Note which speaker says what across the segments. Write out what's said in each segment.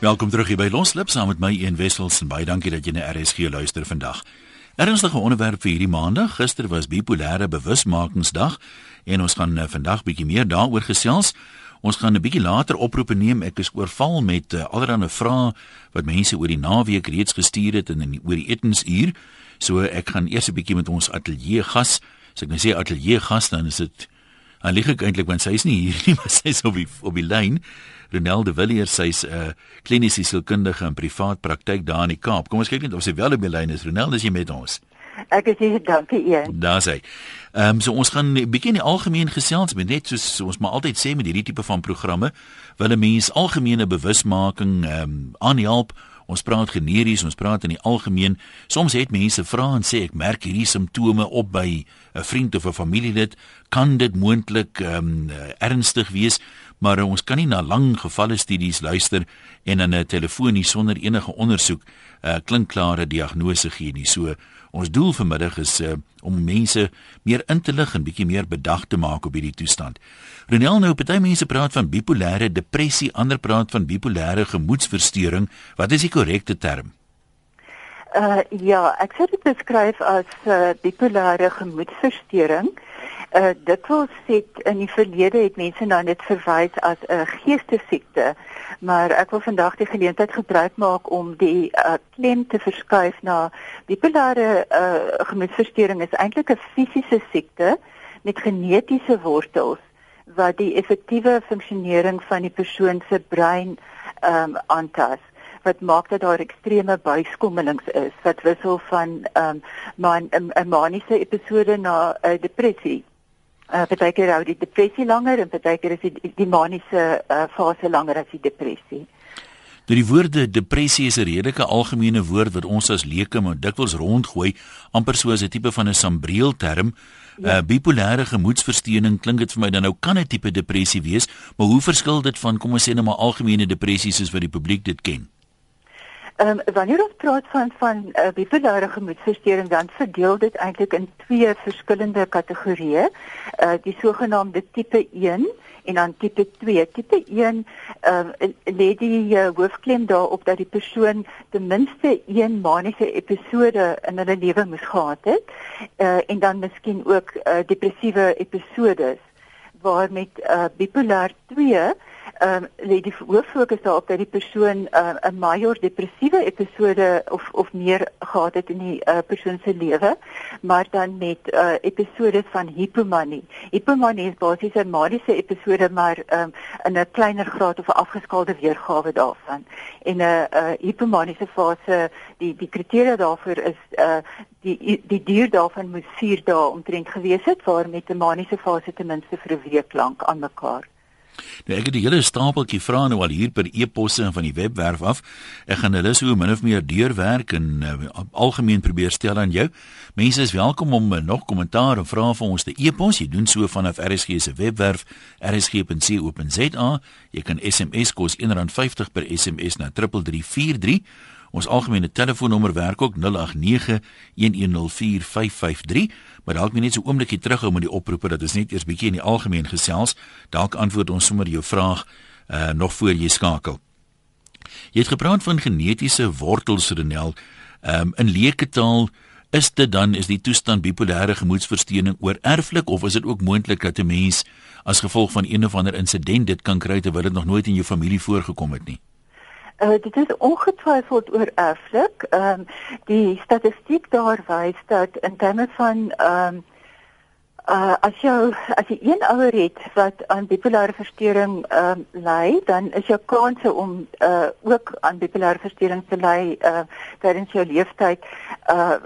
Speaker 1: Welkom terug hier by Loslip saam met my Een Wessels en baie dankie dat jy na RSG luister vandag. Ernstige onderwerp vir hierdie maandag. Gister was bipolêre bewusmakingsdag en ons gaan uh, vandag bietjie meer daaroor gesels. Ons gaan 'n bietjie later oproepe neem. Ek is oorval met uh, allerlei vrae wat mense oor die naweek reeds gestuur het en in oor die etensuur. So ek gaan eers 'n bietjie met ons ateljee gas. As ek nou sê ateljee gas dan is dit Hy lig eintlik want sy is nie hier nie, maar sy is op die op die lyn. Renel de Villiers, sy's 'n uh, kliniese sielkundige in privaat praktyk daar in die Kaap. Kom ons kyk net of sy wel op die lyn is. Renel, is jy met ons?
Speaker 2: Ek is hier, dankie een.
Speaker 1: Daar sê. Ehm um, so ons gaan 'n bietjie in die algemeen gesels met net soos so ons maar altyd sê met hierdie tipe van programme, wil 'n mens algemene bewusmaking ehm um, aanhelp Ons praat generies, ons praat in die algemeen. Soms het mense vra en sê ek merk hierdie simptome op by 'n vriend of 'n familielid. Kan dit moontlik ehm um, ernstig wees? Maar uh, ons kan nie na lang gevalle studies luister en dan 'n telefoon sonder enige ondersoek 'n uh, klinkklare diagnose gee nie. So ons doel vanmiddag is uh, om mense meer in te lig en bietjie meer bedag te maak op hierdie toestand. Renel nou party mense praat van bipolêre depressie, ander praat van bipolêre gemoedstoornis. Wat is die korrekte term?
Speaker 2: Uh ja, ek sou dit beskryf as uh, bipolêre gemoedstoornis. Uh dit wil sê in die verlede het mense na dit verwys as 'n uh, geestesiekte, maar ek wil vandag die geleentheid gebruik maak om die uh, klem te verskuif na bipolêre uh, gemoedstoornis is eintlik 'n fisiese siekte met genetiese wortels wat die effektiewe funksionering van die persoon se brein ehm um, aantas wat maak dat daar ekstreme buiskommelings is wat wissel van ehm um, 'n maniese episode na 'n uh, depressie. Uh partykeer hou die depressie langer en partykeer is die, die maniese uh, fase langer as die depressie.
Speaker 1: Nou die woorde depressie is 'n redelike algemene woord wat ons as leuke maar dikwels rondgooi amper soos 'n tipe van 'n sambreel term Ja. Uh, bipolêre gemoedstoornis klink dit vir my dan nou kan 'n tipe depressie wees, maar hoe verskil dit van kom ons sê net maar algemene depressies soos wat die publiek dit ken?
Speaker 2: Ehm um, wanneer ons praat van van uh, bipolêre gemoedstoornis dan verdeel dit eintlik in twee verskillende kategorieë. Uh die sogenaamde tipe 1 en dan tipe 2. Tipe 1 ehm uh, lê die uh, hoofklem daarop dat die persoon ten minste een maniese episode in hulle lewe moes gehad het. Uh en dan miskien ook uh, depressiewe episodes waar met uh, bipolêr 2 ehm um, lê die hoof fokus daarop dat die persoon 'n uh, 'n major depressiewe episode of of meer gehad het in die uh, persoon se lewe, maar dan met uh, episodes van hipomanie. Hipomanie is basies 'n maniese episode maar ehm um, in 'n kleiner graad of 'n afgeskaalde weergawe daarvan. En 'n uh, uh, hipomaniese fase, die die kriteria daarvoor is uh, die die duur daarvan moet 4 dae omtrent gewees het waar met 'n maniese fase ten minste vir 'n week lank aan mekaar.
Speaker 1: Nou ek het die hele stapeltjie vrae nou al hier per e-posse en van die webwerf af. Ek gaan hulle so min of meer deurwerk en uh, algemeen probeer stel aan jou. Mense is welkom om uh, nog kommentaar en vrae vir ons te e-pos. Jy doen so vanaf RSG se webwerf rsg.co.za. Jy kan SMS kos R1.50 per SMS na 3343. Ons algemene telefoonnommer werk ook 089 1104553 maar dalk net so oombliekie terughou met die oproepe dat ons net eers bietjie in die algemeen gesels, dalk antwoord ons sommer jou vraag uh nog voor jy skakel. Jy het gepraat van genetiese wortels Renel. Um in leuke taal is dit dan is die toestand bipolêre gemoedstoornis oorerflik of is dit ook moontlik dat 'n mens as gevolg van een of ander insident dit kan kry terwyl dit nog nooit in jou familie voorgekom het nie?
Speaker 2: Uh, dit is ongetwyfeld oor erflik. Ehm um, die statistiek daar wys dat in terme van ehm um, uh as jy as jy een ouer het wat aan bipolêre verstoring ehm um, ly, dan is jou kanse om uh ook aan bipolêre verstoring te ly uh tydens jou lewenstyd uh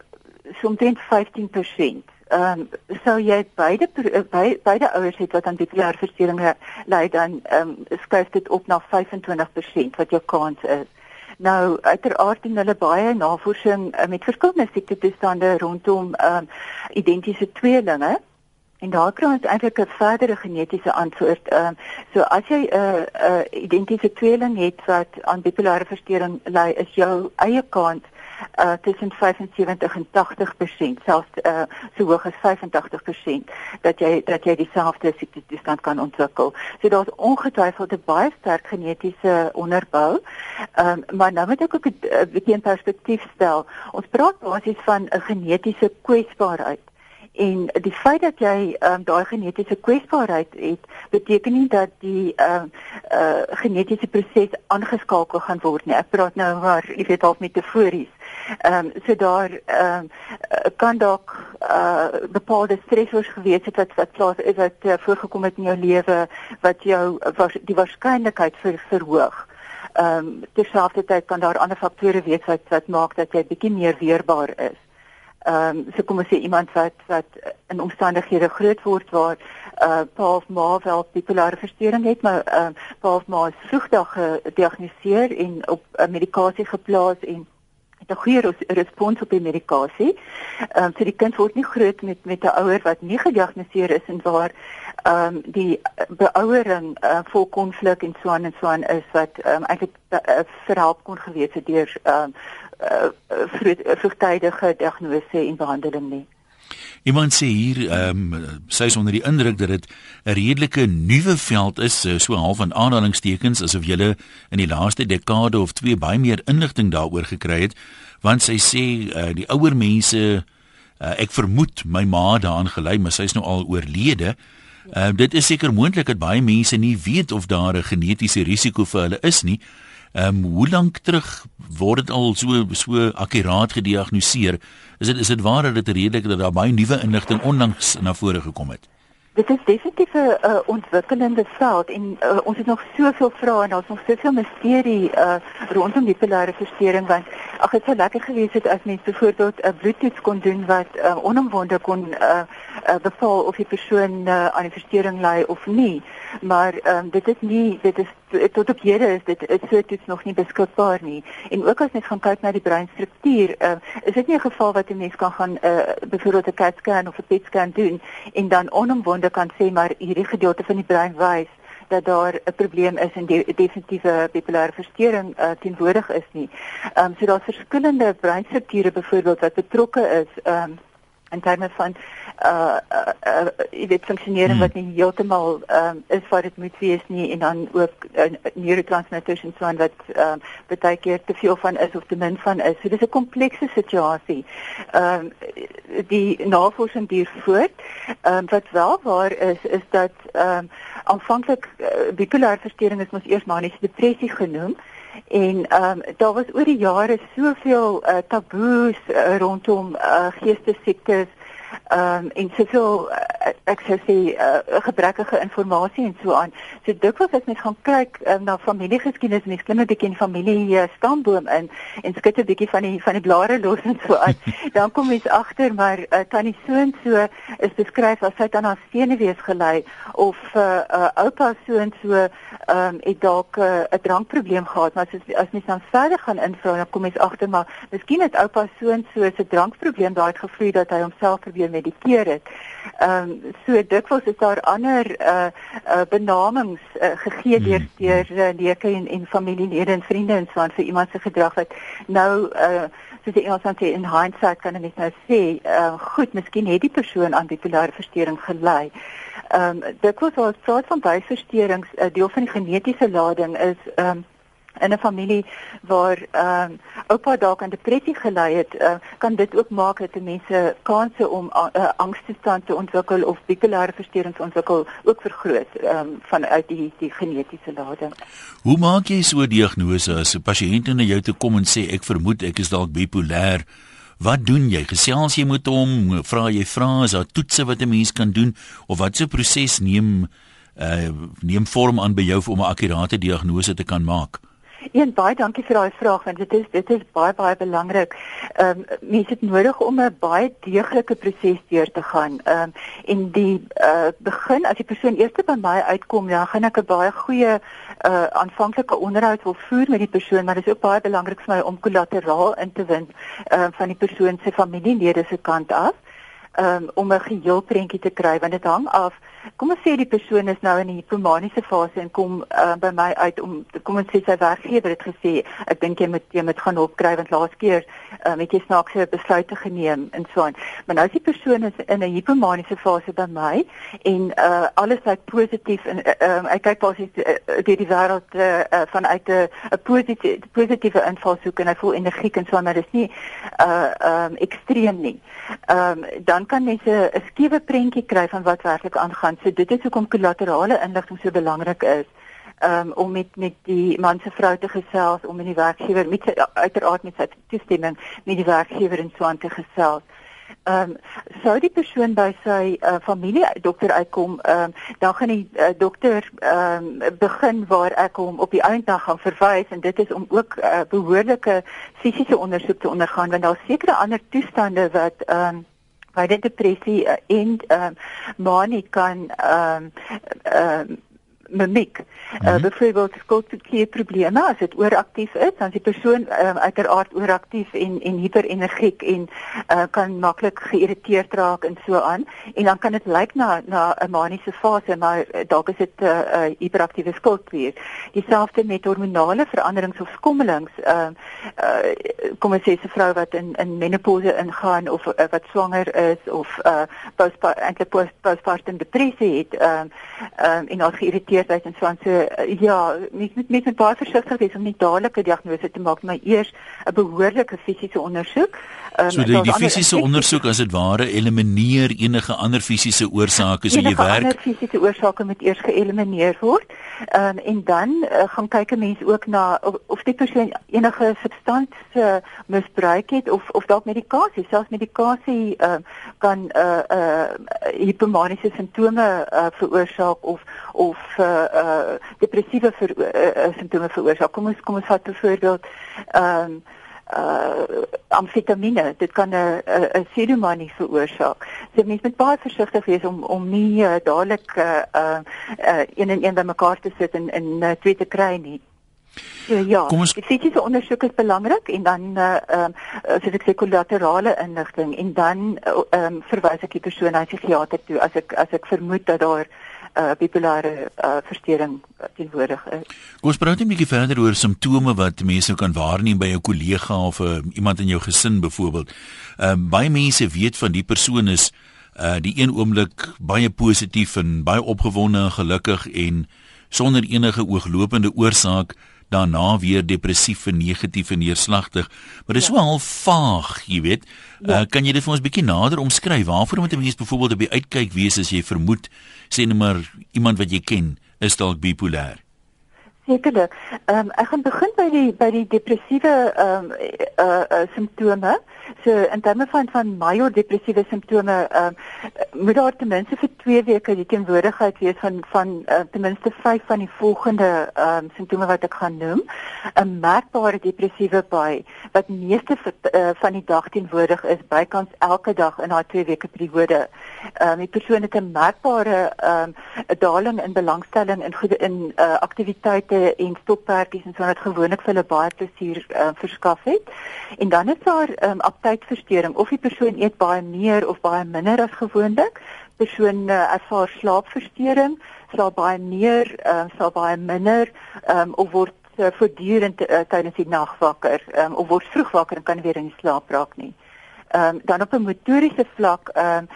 Speaker 2: soms 15% ehm um, sou jy beide eh, by, beide ouers het wat aan bipolêre verstoringe ly dan ehm um, skuif dit op na 25% wat jou kans is. Nou uiteraard doen hulle baie navorsing uh, met verskillende siektetoestande rondom ehm um, identiese tweelinge en daar kry ons eintlik 'n verdere genetiese antwoord. Ehm um, so as jy 'n uh, 'n uh, identiese tweeling het wat aan bipolêre verstoring ly, is jou eie kans uh tussen 75 en 80%, selfs uh so hoog as 85% dat jy dat jy dieselfde siekte toestand kan ontwikkel. So daar's ongetwyfeld 'n baie sterk genetiese onderbou. Ehm um, maar nou moet ek ook 'n bietjie in perspektief stel. Ons praat basies van 'n genetiese kwesbaarheid. En die feit dat jy um, daai genetiese kwesbaarheid het, beteken nie dat die ehm uh, uh genetiese proses aangeskakel gaan word nie. Ek praat nou maar, jy weet half metafories. Ehm um, so daar ehm uh, kan dalk uh bepaalde stressors gewees het wat wat plaas is wat uh, voorgekom het in jou lewe wat jou was die waarskynlikheid vir verhoog. Ehm um, terselfdertyd kan daar ander faktore wees wat wat maak dat jy bietjie meer weerbaar is ehm um, so kom ons sê iemand wat wat in omstandighede groot word waar uh pa of ma wel bipolare verstoring het maar ehm uh, pa of ma is vroegdag gediagnoseer en op uh, medikasie geplaas en het 'n goeie respons op die medikasie. Ehm um, so die kind word nie groot met met 'n ouer wat nie gediagnoseer is en waar ehm um, die beouering uh, vol konflik en so aan en so aan is wat ehm um, eintlik uh, verhelp kon gewees het deur ehm um, uh, vroegtydige diagnose en behandeling nie.
Speaker 1: Iemand sê hier ehm um, sy is onder die indruk dat dit 'n redelike nuwe veld is, so half van aanhalingstekens asof jy in die laaste dekade of twee baie meer inligting daaroor gekry het, want sy sê uh, die ouer mense uh, ek vermoed my ma daaraan gelei, maar sy is nou al oorlede. Uh, dit is seker moontlik dat baie mense nie weet of daar 'n genetiese risiko vir hulle is nie. Ehm um, hoe lank terug word dit al so so akkuraat gediagnoseer? Is dit is dit waar dat dit redelik dat daar baie nuwe inligting onlangs na vore gekom het?
Speaker 2: Dit is definitief 'n uh, ontwikkelende veld en uh, ons het nog soveel vrae en daar's nog soveel misterie uh, rondom die bipolêre verstoring want ag dit sou lekker gewees het as mens byvoorbeeld 'n bloedtoets kon doen wat uh, onomwonde kon uh, uh, bepaal of die persoon uh, aan die verstoring ly of nie maar um, dit is nie dit is tot op hede is dit is so toets nog nie beskikbaar nie en ook as mens gaan kyk na die breinstruktuur uh, is dit nie 'n geval wat 'n mens kan gaan uh, byvoorbeeld 'n CAT scan of 'n PET scan doen en dan onomwonde kan sê maar hierdie gedeelte van die brein wys dat daar 'n probleem is en die definitiewe bipolêre verstoring uh, teenwoordig is nie. Ehm um, so daar's verskillende breinstrukture byvoorbeeld wat betrokke is ehm um, in terme van uh uh, uh jy weet funksionering hmm. wat nie heeltemal um, is wat dit moet wees nie en dan ook uh, neurotransmitters en so aan wat um, baie keer te veel van is of te min van is. So dis 'n komplekse situasie. Ehm um, die navorsing duur voort. Ehm um, wat wel waar is is dat ehm um, aanvanklik uh, bipolêre verstoring is mos eers maniese depressie genoem en ehm um, daar was oor die jare soveel uh, taboes uh, rondom uh, geestesiektes ehm um, en soveel uh, ek sou sê uh, gebrekkige inligting en so aan. So dikwels as mens gaan kyk um, na familiegeskiedenis, mens klim 'n bietjie in familie uh, stamboom in en skud 'n bietjie van die van die blare los en so aan. dan kom mens agter maar uh, tannie so en so is beskryf as sy dan haar senuwees gelei of uh, uh, oupa so en so ehm um, het dalk 'n uh, drankprobleem gehad, maar as as mens dan verder gaan invra dan kom mens agter maar miskien het oupa so en so 'n drankprobleem daai het gevloei dat hy homself probeer medikeer het. Ehm um, so dikwels is daar ander uh, uh benamings uh, gegee deur hmm. deur uh, leuke en en familielede en vriende en so aan vir iemand se gedrag wat nou uh soos die Engelsman sê in hindsight kan ek net nou sê, uh goed, miskien het die persoon aan bipolêre verstoring gelei. Ehm um, dikwels as praat van byversteurings, 'n uh, deel van die genetiese lading is ehm um, in 'n familie waar ehm um, oupa dalk aan depressie gelei het, uh, kan dit ook maak dat mense kanse om uh, angstoestand te ontwikkel of bipolêre verstoring te ontwikkel ook vergroot ehm um, vanuit die die genetiese lading.
Speaker 1: Hoe maak jy so 'n diagnose as 'n pasiënt na jou toe kom en sê ek vermoed ek is dalk bipolêr? Wat doen jy? Gesels jy met hom? Vra jy vrae? Is daar toetse wat 'n mens kan doen of wat so 'n proses neem uh neem vorm aan by jou om 'n akkurate diagnose te kan maak?
Speaker 2: Een baie dankie vir daai vraag want dit is dit is baie baie belangrik. Ehm um, mense het nodig om 'n baie deeglike proses deur te gaan. Ehm um, en die uh begin as die persoon eers by my uitkom, dan gaan ek 'n baie goeie uh aanvanklike onderhoud wil voer met die persoon, maar dit is ook baie belangrik vir my om kollateraal in te win ehm uh, van die persoon se familielede se kant af. Ehm um, om 'n geheel prentjie te kry want dit hang af kom ons sê die persoon is nou in 'n hipomaniese fase en kom uh, by my uit om kom ons sê sy werkgewer het gesê ek dink jy moet jy moet gaan opkry want laas keer um, het jy snaakse besluite geneem en so aan. Maar nou is die persoon is in 'n hipomaniese fase by my en uh, alles lyk positief en uh, um, ek kyk basies uh, deur die wêreld uh, uh, vanuit 'n positiewe positiewe invalshoek en hy voel energiek en so maar dis nie uh um ekstreem nie. Um dan kan mense 'n skewe prentjie kry van wat werklik aangaan. So dit is hoekom kollaterale inligting so belangrik is um, om met met die man se vrou te gesels om met die werkgewer met sy uiteraard met sy toestemming met die werkgewer en so aan te gesels. Ehm um, sou die persoon by sy uh, familie dokter uitkom, ehm um, dan gaan die uh, dokter ehm um, begin waar ek hom op die einddag gaan verwys en dit is om ook uh, behoorlike fisiese ondersoek te ondergaan want daar sekerre ander toestande wat ehm um, die depressie uh, en ehm um, manie kan ehm um, ehm um, mimiek. Mm -hmm. uh, Byvoorbeeld skooltjie probleme as dit ooraktief is, dan is die persoon um, uiteraard ooraktief en en hiperenergiek en uh, kan maklik geïrriteerd raak en so aan. En dan kan dit lyk na na 'n maniese fase, maar uh, dalk is dit 'n uh, uh, hiperaktiewe skooltjie. Dieselfde met hormonale veranderings of skommelings. Uh, uh, kom ons sê 'n vrou wat in in menopause ingaan of uh, wat swanger is of uh, postpartum eintlik postpartum depressie het, ehm um, um, en haar geïrriteerd geleerdheid en so aan so uh, ja, mens moet mens moet baie versigtig wees om nie dadelik 'n diagnose te maak, maar eers 'n behoorlike fisiese ondersoek.
Speaker 1: Um, so die, die fisiese ondersoek as dit ware elimineer enige ander fisiese oorsake so jy werk.
Speaker 2: Enige fisiese oorsake moet eers geëlimineer word. Ehm um, en dan uh, gaan kyk 'n mens ook na of, of die persoon enige substansie uh, misbruik het of of dalk medikasie, selfs medikasie ehm uh, kan eh uh, eh uh, hipomaniese simptome uh, veroorsaak of of uh, uh depressiewe ver, uh, uh, simptome veroorsaak. Kom ons kom ons vat byvoorbeeld ehm um, uh amfetamine dit kan 'n 'n sedomanie veroorsaak. So mens moet baie versigtig wees om om nie uh, dadelik uh, uh uh een en een bymekaar te sit en en uh, twee te kry nie. So, ja, ons... die fisiese ondersoek is belangrik en dan uh ehm uh, soos ek sê kollaterale inligting en dan ehm uh, um, verwys ek die persoon na 'n psigiater toe as ek as ek vermoed dat daar uh, bipolare uh, verstoring teenwoordig is.
Speaker 1: Kom ons praat net 'n bietjie verder oor simptome wat mense kan waarneem by 'n kollega of uh, iemand in jou gesin byvoorbeeld. Ehm uh, baie mense weet van die persoon is uh die een oomblik baie positief en baie opgewonde en gelukkig en sonder enige ooglopende oorsaak daarna weer depressief en negatief en neerslagtig. Maar dit is ja. so half vaag, jy weet. Ja. Uh, kan jy dit vir ons bietjie nader omskryf? Waarvoor moet 'n mens byvoorbeeld op die uitkyk wees as jy vermoed sê net maar iemand wat jy ken is dalk bipolêr?
Speaker 2: Sekerlik. Ehm um, ek gaan begin by die by die depressiewe ehm um, uh, uh simptome. So in terme van van major depressiewe simptome ehm um, moet daar ten minste vir 2 weke die teenwoordigheid wees van van uh, ten minste 5 van die volgende ehm um, simptome wat ek gaan noem. 'n Merkbare depressiewe by wat meeste uh, van die dag teenwoordig is bykans elke dag in daai 2 weke periode. Ehm um, die persoon het 'n merkbare ehm um, daling in belangstelling in goede in uh, aktiwiteite en stoppertjies en so wat gewoonlik vir hulle baie plesier uh, verskaf het. En dan is daar um, aptydversteuring of die persoon eet baie meer of baie minder as gewoonlik. Persoon uh, ervaar slaapversteuring, slaap baie meer, uh, slaap baie minder um, of word uh, voortdurend uh, tydens die nag wakker um, of word vroeg wakker en kan weer in slaap raak nie ehm um, dan op 'n motoriese vlak ehm um,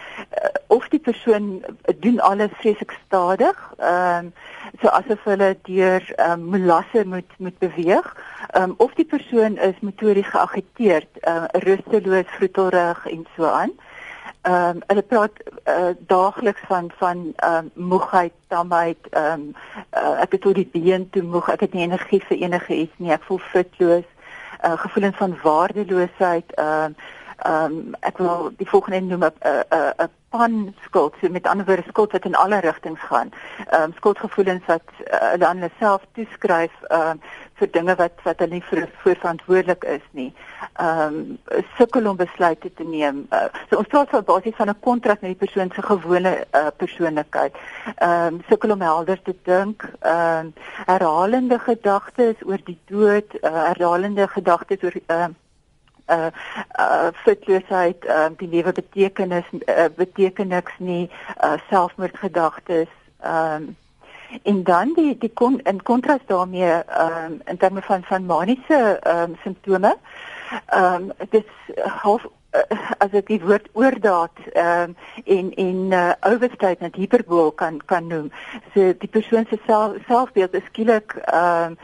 Speaker 2: of die persoon doen alles vreeslik stadig ehm um, so asof hulle deur ehm um, molasse moet moet beweeg ehm um, of die persoon is motories geagiteerd ehm uh, rusteloos vroetelrig en so aan. Ehm um, hulle praat uh, daagliks van van ehm um, moegheid tamheid ehm um, uh, ek het tot die been toe moeg ek het nie energie vir enige iets nie ek voel fitloos uh, gevoelens van waardeloosheid ehm uh, ehm um, ek wil die volgende noem 'n 'n pan skuld, so met ander woorde skuld wat in alle rigtings gaan. Ehm um, skuldgevoelens wat uh, hulle aan hulle self toeskryf ehm um, vir dinge wat wat hulle nie vir verantwoordelik is nie. Ehm um, sukkel om besluite te neem. Uh, so ons praat van basies van 'n kontrak met die persoon se gewone uh, persoonlikheid. Ehm um, sukkel om helder te dink. Ehm um, herhalende gedagtes oor die dood, uh, herhalende gedagtes oor ehm uh, uh uh fitloosheid, uh die lewe betekenis uh, beteken niks nie, uh selfmoordgedagtes, ehm um, en dan die die kon in kontras daarmee ehm um, in terme van van maniese ehm um, simptome. Ehm um, dit is half uh, as ek die woord oordaat ehm um, en en uh, overstate net hiperbool kan kan noem. So die persoon se self, selfbeeld is skielik ehm um,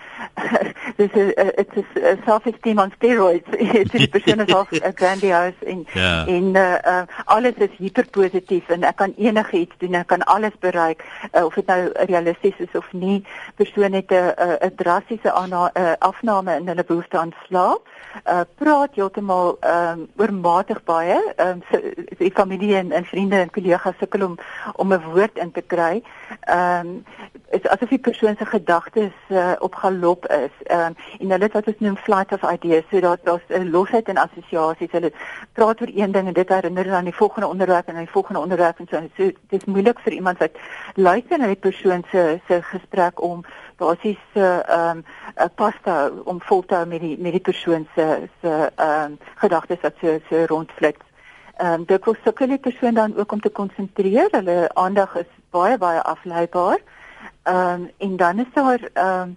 Speaker 2: dis 'n it's a self-esteem on steroids. Dit is persoon is half grandiose en yeah. Ja. en uh, uh, alles is hiperpositief en ek kan enige iets doen, ek kan alles bereik uh, of dit nou realisties is of nie. Persoon het 'n 'n drastiese afname in hulle behoefte aan slaap. Uh, praat heeltemal ehm um, oor matig baie. Ehm um, die familie en, en vriende en kollegas sukkel om om 'n woord in te kry. Ehm um, is asof die persoon se gedagtes uh, op galop is. Ehm um, en hulle wat ons noem flight of ideas, so dat daar's 'n losheid in assosiasies. Hulle praat oor een ding en dit herinner hulle aan die volgende onderwerp en aan die volgende onderwerp en so. So dit is moeilik vir iemand wat luister na die persoon se se gesprek om basies ehm um, 'n pasta om vol te hou met die met die persoon se se ehm um, gedagtes wat so so rondflits. Ehm um, dit kos sukkel die persoon dan ook om te konsentreer. Hulle aandag is baie baie afleibaar. Ehm um, en dan is daar ehm um,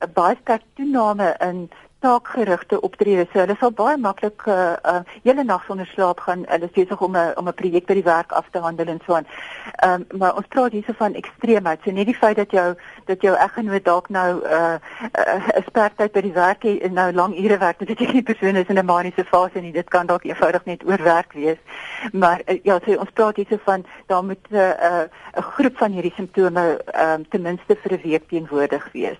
Speaker 2: 'n baie sterk toename in taakgerigte optrede. So hulle sal baie maklik 'n uh, uh, hele nag sonder slaap gaan. Hulle is besig om 'n om 'n projek by die werk af te handel en so aan. Ehm um, maar ons praat hierso van ekstreemheid. So net die feit dat jou dat jou eggenoot dalk nou 'n uh, 'n uh, spertyd by die werk het en nou lang ure werk, dit beteken die persoon is in 'n maniese fase nie. Dit kan dalk eenvoudig net oorwerk wees. Maar uh, ja, so ons praat hierso van daar moet 'n uh, 'n uh, groep van hierdie simptome ehm um, ten minste vir 'n week teenwoordig wees.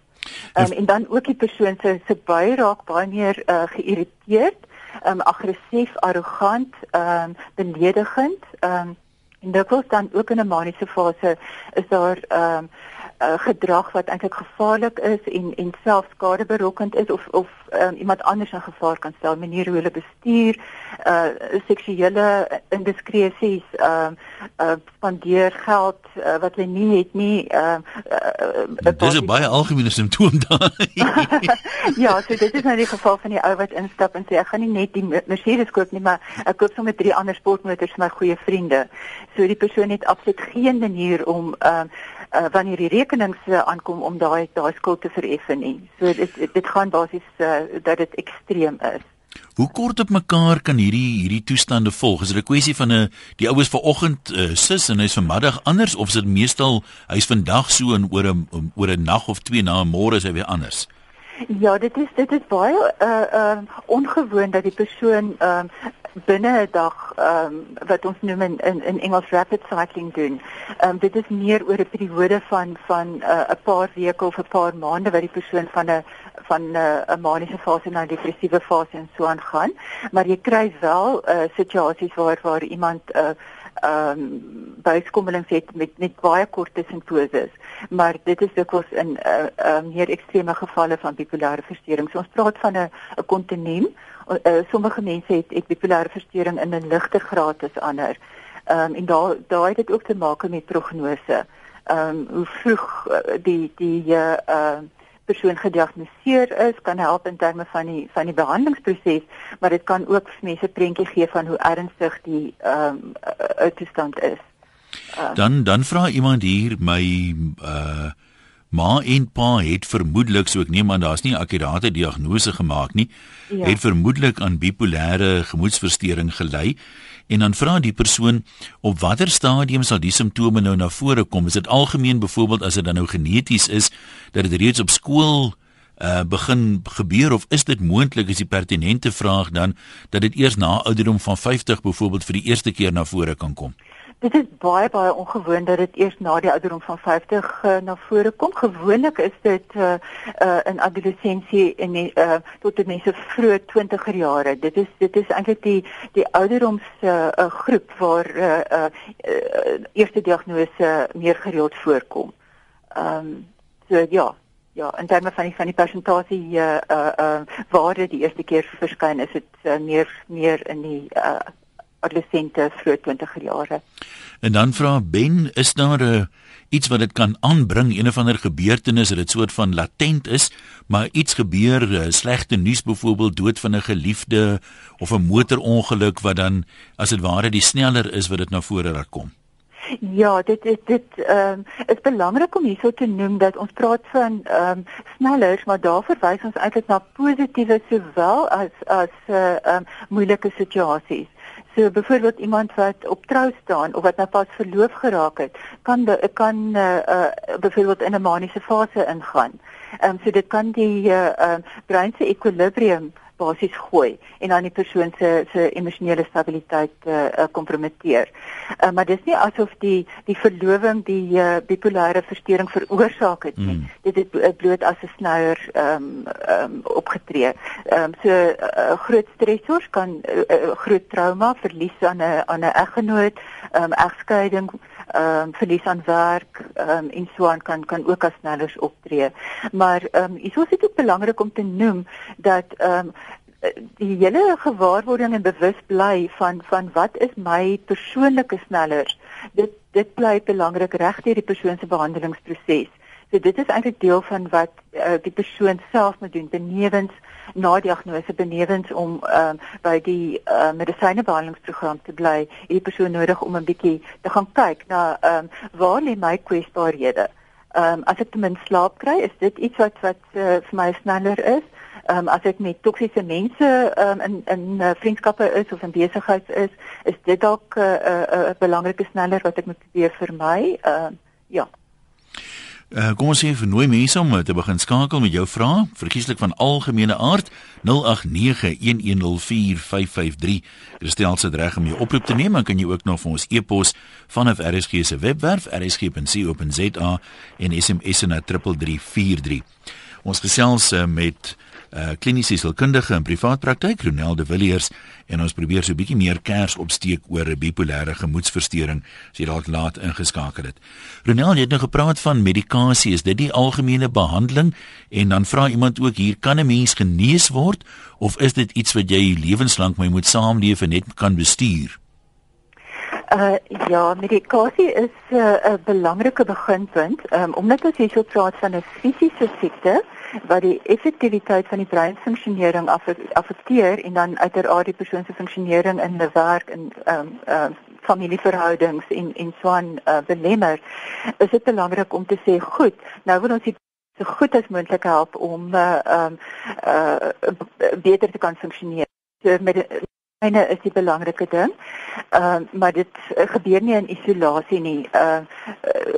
Speaker 2: Um, en dan ook die persoon se se bui raak baie meer uh, geïrriteerd, um, aggressief, arrogant, um, beledigend. Um, en dit word dan ook in 'n maniese fase is daar um, uh, gedrag wat eintlik gevaarlik is en en selfs skadeberokkend is of of um, iemand anders in gevaar kan stel maniere hoe hulle bestuur uh seksuele indiskresies ehm uh, uh, spandeer geld uh, wat hulle nie het nie ehm uh,
Speaker 1: uh, Dit is 'n baie algemene simptoom daai.
Speaker 2: ja, so dit is nou die geval van die ou wat instap en sê ek gaan nie net die Mercedes koop nie, maar ek koop sommer drie ander sportmotors vir my goeie vriende. So die persoon het absoluut geen manier om ehm uh, uh, wanneer die rekenings uh, aankom om daai daai skuld te vereffen nie. So dit dit, gaan basies uh, dat dit ekstreem is.
Speaker 1: Hoe kort op mekaar kan hierdie hierdie toestande volg? Is dit 'n kwessie van 'n die oues vanoggend uh, sis en hy's vanmiddag anders of is dit meestal hy's vandag so en oor 'n oor 'n nag of twee na môre is hy weer anders?
Speaker 2: Ja, dit is dit is baie uh uh ongewoon dat die persoon ehm uh, binne 'n dag ehm um, wat ons noem in in, in Engels rapid cycling doen. Ehm um, dit is meer oor 'n periode van van 'n uh, paar weke of 'n paar maande wat die persoon van 'n van 'n uh, maniese fase na 'n depressiewe fase en so aangaan. Maar jy kry wel uh, situasies waar waar iemand 'n uh, ehm um, buiskommelings het met met baie kort tussenposes maar dit is dikwels in 'n uh, uh, meer ekstreme gevalle van bipolêre verstoring. So ons praat van 'n 'n kontinuum. Uh, sommige mense het het bipolêre verstoring in 'n ligter graad as ander. Ehm um, en daar daar het ook te maak met prognose. Ehm um, hoe vroeg uh, die die ehm uh, persoon gediagnoseer is kan help in terme van die van die behandelingsproses, maar dit kan ook mense prentjie gee van hoe ernstig die ehm um, uh, toestand is.
Speaker 1: Uh, dan dan vra iemand hier my uh ma en pa het vermoedelik, so ek neem aan daar's nie 'n akkurate diagnose gemaak nie, ja. het vermoedelik aan bipolêre gemoedstoornis gelei. En dan vra die persoon op watter stadium sal die simptome nou na vore kom? Is dit algemeen byvoorbeeld as dit dan nou geneties is dat dit reeds op skool uh begin gebeur of is dit moontlik is die pertinente vraag dan dat dit eers na ouderdom van 50 byvoorbeeld vir die eerste keer na vore kan kom?
Speaker 2: Dit is baie baie ongewoon dat dit eers na die ouderdom van 50 uh, eh, na vore kom. Gewoonlik is dit uh, uh, in adolessensie en uh, tot die mense vroeë 20er jare. Dit is dit is eintlik die die ouderdoms uh, uh, groep waar uh, uh, uh, eerste diagnose meer gereeld voorkom. Ehm um, so ja, ja, in terme van die van die persentasie uh, uh, uh, waar dit die eerste keer verskyn, is dit uh, meer meer in die uh, adolessente vroeg 20er jare.
Speaker 1: En dan vra Ben, is daar 'n iets wat dit kan aanbring, een of ander gebeurtenis wat dit soort van latent is, maar iets gebeur, uh, slegte nuus byvoorbeeld dood van 'n geliefde of 'n motorongeluk wat dan as dit ware die sneller is wat dit na vore raak kom.
Speaker 2: Ja, dit dit dit ehm um, is belangrik om hierso te noem dat ons praat van ehm um, snellers, maar daar verwys ons eintlik na positiewe sowel as as eh, ehm uh, um, moeilike situasies. So byvoorbeeld iemand wat op trou staan of wat nou pas verloof geraak het, kan kan uh, uh byvoorbeeld in 'n maniese fase ingaan. Ehm um, so dit kan die uh um, brein se ekwilibrium basies gooi en dan die persoon se se emosionele stabiliteit eh uh, kompromiteer. Uh, maar dis nie asof die die verloving die uh, bipolêre verstoring veroorsaak het nie. Mm. Dit het bloot as 'n snouer ehm um, ehm um, opgetree. Ehm um, so uh, groot stressors kan uh, uh, groot trauma, verlies aan 'n aan 'n eggenoot, ehm um, egskeiding ehm um, verlies aan werk ehm um, en so aan kan kan ook as snellers optree. Maar ehm um, is dit ook belangrik om te noem dat ehm um, die hele gewaarwording en bewus bly van van wat is my persoonlike snellers. Dit dit bly belangrik reg deur die persoon se behandelingsproses. So dit is eintlik deel van wat uh, die persoon self moet doen benewens na diagnose benewens om uh, by die uh, medisynebehandelingsprogram te bly. Hierdie persoon nodig om 'n bietjie te gaan kyk na um, waar lê my kwesbaarhede. Ehm um, as ek ten minste slaap kry, is dit iets wat wat uh, vir my sneller is. Ehm um, as ek met toksiese mense um, in in uh, vriendskappe is of in besigheid is, is dit dalk 'n uh, uh, uh, belangrike sneller wat ek moet probeer vermy. Ehm uh, ja.
Speaker 1: Uh, kom ons sê vir nooi mense om te begin skakel met jou vrae, verkieslik van algemene aard 0891104553. Kristel se reg om jou oproep te neem, dan kan jy ook nog vir ons e-pos vanaf RSG se webwerf rsg.co.za en SMS na 3343. Ons gesels uh, met uh, kliniese sielkundige in privaat praktyk Ronel de Villiers en ons probeer so 'n bietjie meer kers opsteek oor 'n bipolêre gemoedstoornis as jy dalk laat ingeskakel het. Ronel, jy het nou gepraat van medikasie, is dit die algemene behandeling en dan vra iemand ook hier kan 'n mens genees word of is dit iets wat jy lewenslank mee moet saamleef en net kan bestuur?
Speaker 2: Uh ja, medikasie is uh, 'n uh, belangrike beginpunt, um, omdat ons hier so praat van 'n fisiese siekte wat die effektiwiteit van die breinfunksionering affekteer en dan uiteraard die persoon se funksionering in die werk en ehm um, ehm uh, familieverhoudings en en so aan uh, belemmer. Is dit belangrik om te sê, goed, nou wil ons die so goed as moontlik help om uh um uh beter te kan funksioneer. So met Myne is die belangrike ding. Ehm uh, maar dit gebeur nie in isolasie nie. Uh, uh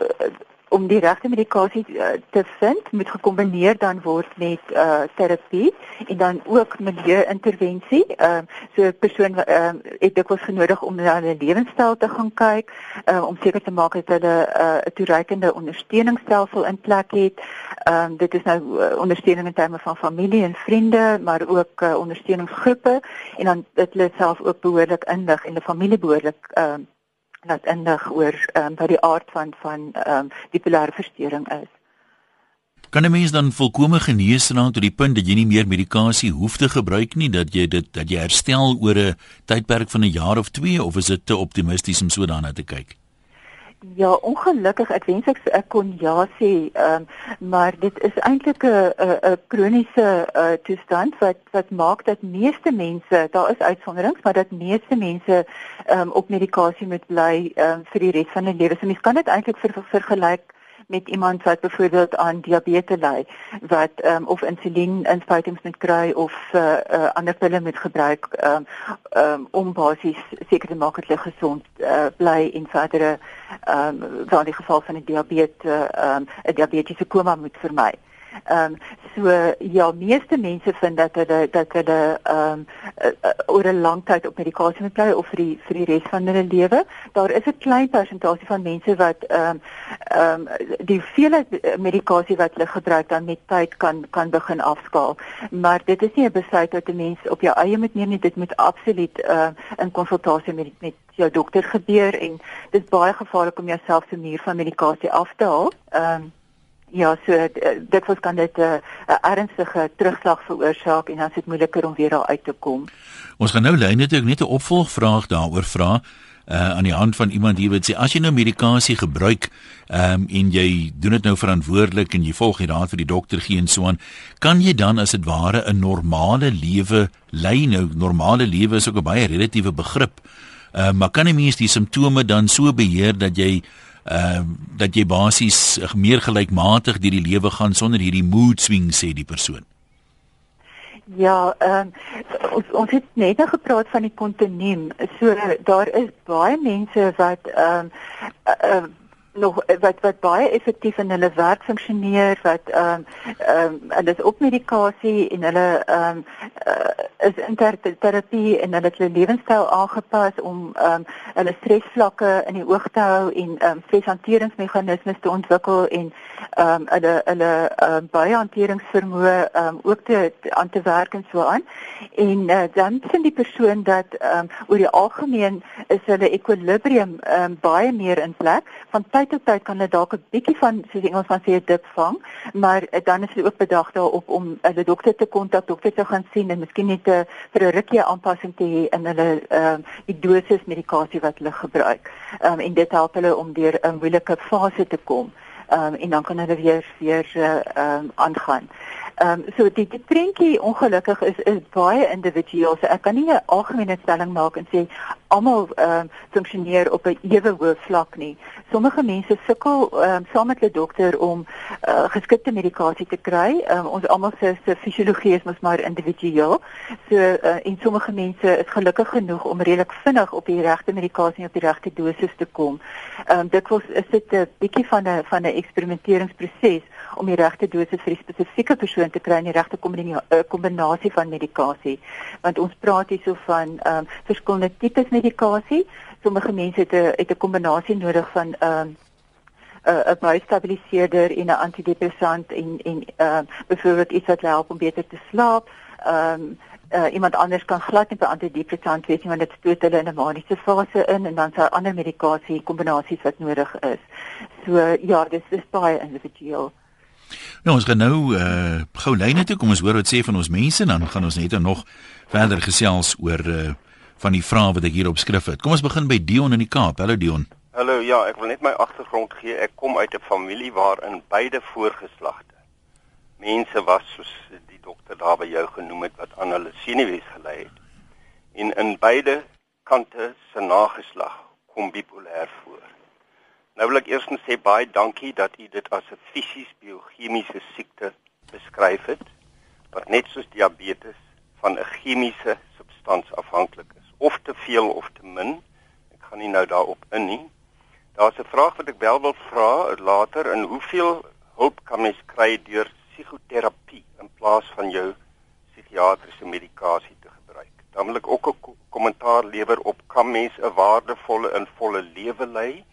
Speaker 2: om die regte medikasie uh, te vind moet gekombineer dan word met uh, terapie en dan ook milieu-intervensie. Ehm uh, so 'n persoon uh, het dikwels genodig om na hulle lewenstyl te gaan kyk, uh, om seker te maak dat hulle uh, 'n toereikende ondersteuningsstelsel in plek het. Ehm um, dit is nou uh, ondersteuning in terme van familie en vriende, maar ook uh, ondersteuningsgroepe en dan dit hulle self ook behoorlik inlig en die familie behoorlik ehm uh, wat indig oor ehm um, wat die aard van van ehm um, bipolêre verstoring is.
Speaker 1: Kan 'n mens dan volkome genees raak tot die punt dat jy nie meer medikasie hoef te gebruik nie, dat jy dit dat jy herstel oor 'n tydperk van 'n jaar of 2 of is dit te optimisties om so daarna te kyk?
Speaker 2: Ja, ongelukkig ek wens ek ek kon ja sê, um, maar dit is eintlik 'n 'n kroniese uh, toestand wat wat maak dat meeste mense, daar is uitsonderings, maar dat meeste mense um, op medikasie moet bly um, vir die res van hulle lewe. So mens kan dit eintlik ver, vergelyk met iemand wat byvoorbeeld aan diabetes ly wat um, of insulien inspuitings moet kry of uh, uh, ander pille moet gebruik um, um, om basies seker te maak dat hulle gesond uh, bly en verdere ehm um, van die geval van 'n diabetes ehm um, 'n diabetiese koma moet vermy. Ehm um, so ja, meeste mense vind dat hulle dat hulle ehm um, uh, oor 'n lang tyd op medikasie moet bly of vir die vir die res van hulle lewe. Daar is 'n klein persentasie van mense wat ehm um, ehm um, die hoeveelheid medikasie wat hulle gebruik dan met tyd kan kan begin afskaal. Maar dit is nie 'n besluit wat 'n mens op jou eie moet neem nie. Dit moet absoluut ehm uh, in konsultasie met met jou dokter gebeur en dit is baie gevaarlik om jouself se muur van medikasie af te haal. Ehm um, Ja, so eh, dit was kan dit 'n uh, ernstige terugslag veroorsaak en dan is dit moeiliker om weer daar uit te kom.
Speaker 1: Ons gaan nou lyn net net 'n opvolgvraag daaroor vra. uh aan die hand van iemand hier wat sê as jy nou medikasie gebruik um en jy doen dit nou verantwoordelik en jy volg die raad vir die dokter gee en so aan kan jy dan as dit ware 'n normale lewe lei nou normale lewe is ook 'n baie relatiewe begrip uh maar kan 'n mens die simptome dan so beheer dat jy uh dat jy basies meer gelykmatig deur die lewe gaan sonder hierdie mood swings sê die persoon
Speaker 2: Ja, ehm um, ons ons het net nou gepraat van die kontinuum. So daar is baie mense wat ehm um, uh, uh, nog wat wat baie effektief in hulle werk funksioneer wat ehm um, ehm um, hulle is op medikasie en hulle ehm um, uh, is in ter terapie en hulle het hulle lewenstyl aangepas om ehm um, hulle stresvlakke in die oog te hou en ehm um, streshanteringsmeganismes te ontwikkel en ehm um, hulle hulle ehm um, baie hanteringsvermoë ehm um, ook te aan te werk en so aan. En uh, dan sien die persoon dat ehm um, oor die algemeen is hulle ekwilibrium ehm um, baie meer in plek van tyd tyd kan hulle dalk 'n bietjie van soos Engels van sê 'n dip vang, maar uh, dan is hulle ook bedag daarop om hulle dokter te kontak, dokter te gaan sien en miskien net 'n uh, vir 'n rukkie aanpassing te hê in hulle ehm uh, die dosis medikasie wat hulle gebruik. Ehm um, en dit help hulle om deur 'n moeilike fase te kom. Ehm um, en dan kan hulle weer weer eh, ehm uh, um, aangaan. Ehm um, so die die prentjie ongelukkig is is baie individueel. So ek kan nie 'n algemene stelling maak en sê almal ehm um, funksioneer op 'n ewe hoë vlak nie. Sommige mense sukkel ehm um, saam met hulle dokter om uh, geskikte medikasie te kry. Ehm um, ons almal se se fisiologie is mos maar individueel. So uh, en sommige mense is gelukkig genoeg om redelik vinnig op die regte medikasie op die regte dosis te kom. Ehm um, dit was is dit 'n bietjie van 'n van 'n eksperimenteringsproses om die regte dosis vir die spesifieke persoon te kry en die regte eh, kombinasie van medikasie. Want ons praat hierso van ehm um, verskillende tipes medikasie. Sommige mense het 'n het 'n kombinasie nodig van ehm um, 'n 'n baie stabiliseerder en 'n antidepressant en en ehm uh, byvoorbeeld iets wat help om beter te slaap. Ehm um, uh, iemand anders kan glad nie by antidepressant wees nie want dit stoot hulle in 'n maniese fase in en dan sal ander medikasie kombinasies wat nodig is. So ja, dis is baie individueel.
Speaker 1: Nou ons gaan nou uh gou lyne toe kom ons hoor wat sê van ons mense dan gaan ons net nog verder gesels oor uh van die vrae wat ek hier op skrif het. Kom ons begin by Dion in die Kaap. Hallo Dion.
Speaker 3: Hallo, ja, ek wil net my agtergrond gee. Ek kom uit 'n familie waarin beide voorgeslagte mense was soos die dokter daar by jou genoem het wat aan hulle senuwees gelei het. En in beide kante se nageslag kom bipolêr voor. Nou wil ek eers net sê baie dankie dat u dit as 'n fisies biochemiese siekte beskryf het wat net soos diabetes van 'n chemiese substans afhanklik is, of te veel of te min. Ek gaan nie nou daarop in nie. Daar's 'n vraag wat ek wel wil vra later in hoeveel hulp kan mens kry deur psigoterapie in plaas van jou psigiatriese medikasie te gebruik? Dan wil ek ook 'n kommentaar lewer op kan mens 'n waardevolle en volle lewe lei?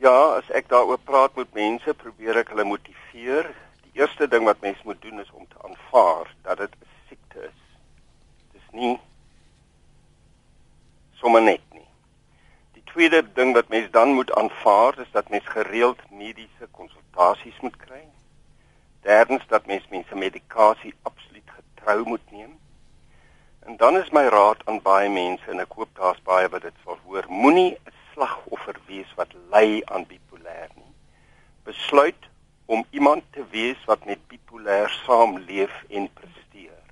Speaker 3: Ja, as ek daaroor praat met mense, probeer ek hulle motiveer. Die eerste ding wat mens moet doen is om te aanvaar dat dit 'n siekte is. Dis nie sommer net nie. Die tweede ding wat mens dan moet aanvaar is dat mens gereeld mediese konsultasies moet kry. Derdens dat mens mense medikasie absoluut getrou moet neem. En dan is my raad aan baie mense en ek hoop daar's baie wat dit sal hoor. Moenie slagoffer wees wat ly aan bipolêr nie. Besluit om iemand te wees wat met bipolêr saamleef en presteer.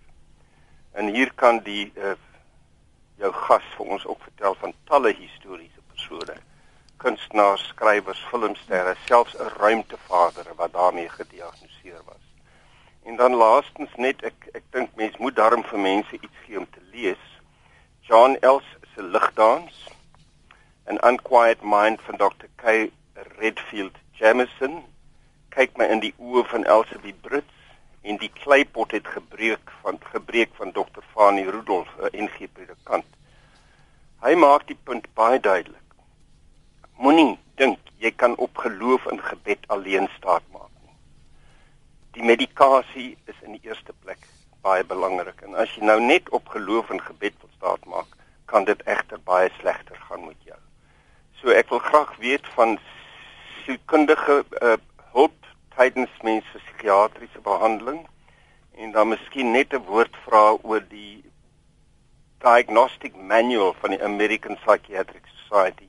Speaker 3: En hier kan die uh, jou gas vir ons ook vertel van talle historiese persone, kunstenaars, skrywers, filmsterre, selfs 'n ruimtevader wat daarmee gediagnoseer was. En dan laastens net ek ek dink mens moet daarom vir mense iets gee om te lees. John Els se ligdans An Unquiet Mind van Dr. K. Redfield Jameson kyk my in die oë van Elsie Brits en die kleipot het gebreek van gebreek van Dr. Fani Rudolph, 'n NG predikant. Hy maak die punt baie duidelik. Moenie dink jy kan op geloof en gebed alleen staat maak nie. Die medikasie is in die eerste plek baie belangrik en as jy nou net op geloof en gebed wil staat maak, kan dit egter baie slegter gaan met jou. So ek wil graag weet van sielkundige uh, hulp tydens mense psigiatriese behandeling en dan miskien net 'n woord vra oor die diagnostic manual van die American Psychiatric Society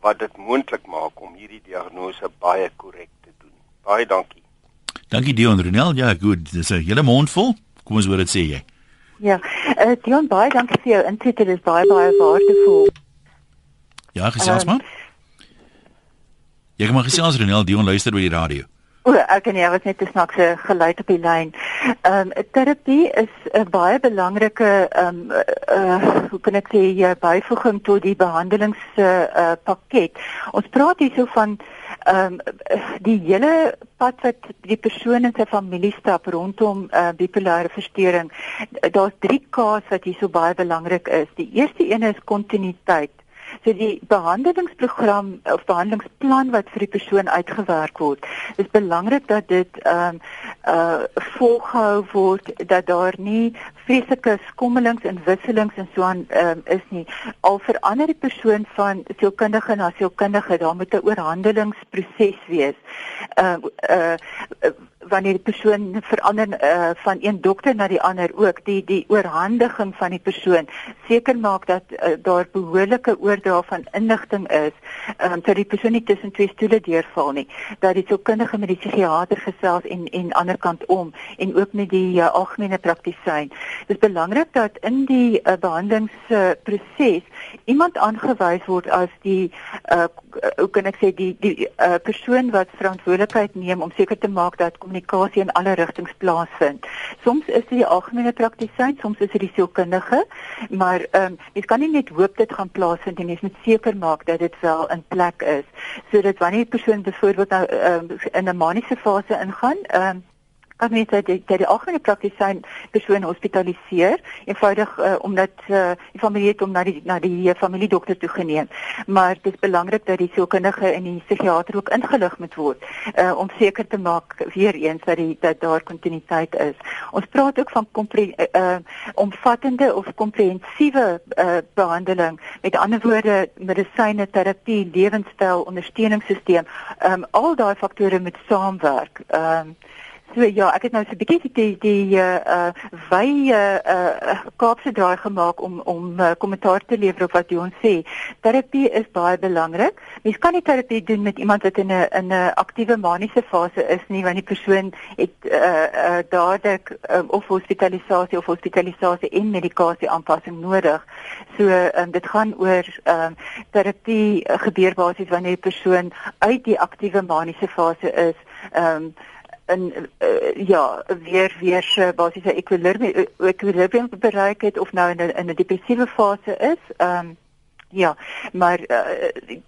Speaker 3: wat dit moontlik maak om hierdie diagnose baie korrek te doen. Baie dankie.
Speaker 1: Dankie Dion Renel. Ja, goed. Dis 'n hele mond vol. Kom ons hoor dit sê jy.
Speaker 2: Ja, uh, Dion baie dankie vir jou insig. Dit is baie baie waardevol.
Speaker 1: Ja, gesels um, maar. Jy kan maar gesels Renel Dion luister by die radio.
Speaker 2: O, ek en jy was net 'n snaakse geluid op die lyn. Ehm um, terapie is 'n baie belangrike ehm um, uh hoe kan ek sê jy byvoeging tot die behandelings uh pakket. Ons praat hierso van ehm um, die hele pad wat die persoon en sy familie stap rondom uh bipolêre verstoring. Daar's 3 K's wat hierso baie belangrik is. Die eerste een is kontinuïteit. So die behandelingsprogram of behandelingsplan wat vir die persoon uitgewerk word, is belangrik dat dit ehm um, uh volgehou word dat daar nie vreeslike skommelings en wisselings en so aan ehm um, is nie. Al verander die persoon van sielkundige na sielkundige, daar moet 'n oorhandelingsproses wees. Ehm uh, uh, wanneer die persoon verander uh, van een dokter na die ander ook die die oorhandiging van die persoon seker maak dat uh, daar behoorlike oordra van inligting is um, dat die persoon nie tussen twee stoele deurval nie dat die sielkundige met die psigiater gesels en en ander kant om en ook met die uh, algemene praktisyn. Dit is belangrik dat in die uh, behandelingsproses uh, iemand aangewys word as die uh, hoe kan ek sê die die uh, persoon wat verantwoordelikheid neem om seker te maak dat kommunikasie in alle rigtings plaasvind. Soms is dit die algemene praktisyn, soms is dit die sielkundige, maar ehm um, jy kan nie net hoop dit gaan plaasvind en jy moet seker maak dat dit wel in plek is sodat wanneer die persoon byvoorbeeld nou um, in 'n maniese fase ingaan, ehm um, kan mens dat die, die algemene praktisyn persoon hospitaliseer eenvoudig uh, omdat uh, die familie het om na die na die uh, familiedokter toe geneem. Maar dit is belangrik dat die sielkundige en die psigiater ook ingelig moet word uh, om seker te maak weer eens dat die dat daar kontinuïteit is. Ons praat ook van kompre, uh, omvattende of komprehensiewe uh, behandeling. Met ander woorde medisyne terapie lewenstyl ondersteuningssisteem um, al daai faktore moet saamwerk. Um, So ja, ek het nou so 'n bietjie die die uh wy uh Kaapse draai gemaak om om uh, kommentaar te lewer op wat Dion sê. Terapie is baie belangrik. Mens kan nie terapie doen met iemand wat in 'n in 'n aktiewe maniese fase is nie, want die persoon het uh uh dadelik um, of hospitalisasie of hospitalisasie en medikasie aanpassing nodig. So um, dit gaan oor um terapie uh, gebeur basies wanneer die persoon uit die aktiewe maniese fase is. Um in uh, ja weer weer uh, basiese ekwilibrium ekwilibrium bereik het of nou in 'n in 'n depressiewe fase is. Ehm um, ja, maar uh,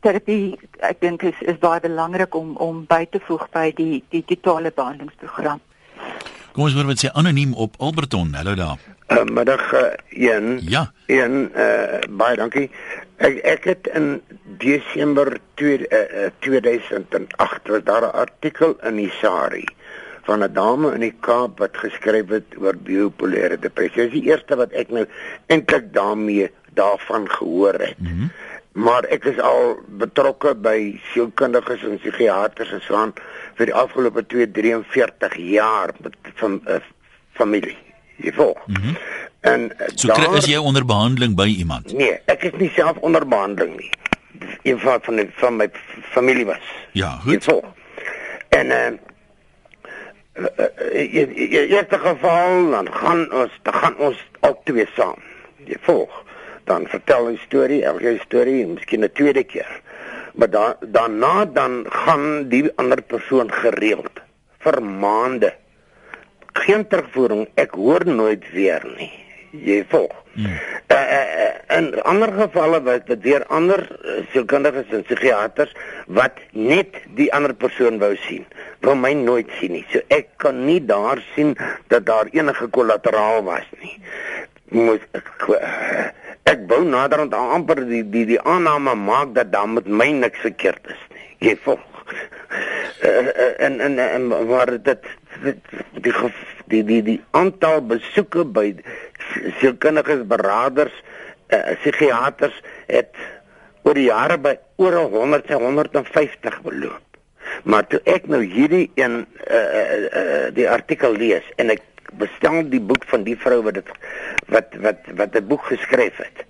Speaker 2: terapie ek dink is is baie belangrik om om by te voeg by die die totale behandelingsprogram.
Speaker 1: Kom ons hoor wat sê anoniem op Alberton. Hallo daar.
Speaker 4: Uh, middag uh, een.
Speaker 1: Ja.
Speaker 4: Een uh, baie dankie. Ek ek het in Desember 2 uh, 2008 was daar 'n artikel in die Sari van 'n dame in die Kaap wat geskryf het oor bipolêre depressie. Dis die eerste wat ek nou eintlik daarmee daarvan gehoor het. Mm -hmm. Maar ek is al betrokke by sielkundiges en psigiaters en so aan vir die afgelope 243 jaar met van uh, familie. Jy volg. Mm -hmm.
Speaker 1: En uh, so daar, is jy onder behandeling by iemand?
Speaker 4: Nee, ek is nie self onder behandeling nie. Een van van, van my familie was.
Speaker 1: Ja, goed. Jy volg.
Speaker 4: En uh, in in eerste geval dan gaan ons dan gaan ons ook twee saam. Jy volg. Dan vertel 'n storie, elke storie, miskien 'n tweede keer. Maar dan daarna dan gaan die ander persoon gereeld vir maande. Geen terugvoering, ek hoor nooit weer nie. Jy volg. Hmm. Uh, uh, in ander gevalle was dit weer ander uh, sielkundiges en psigiaters wat net die ander persoon wou sien wou my nooit sien nie. So ek kan nie daar sien dat daar enige kollateraal was nie. Moet ek ek wou naderhand amper die die die aanname maak dat daar met my niks verkeerd is nie. Jy volg. Uh, en en en waar dit die die die die aantal besoeke by sielkundiges beraders uh, psigiaters het oor die jare by oor 100 150 beloop. Maar toe ek nou hierdie een uh, uh, uh, die artikel lees en ek bestel die boek van die vrou wat dit wat wat wat 'n boek geskryf het,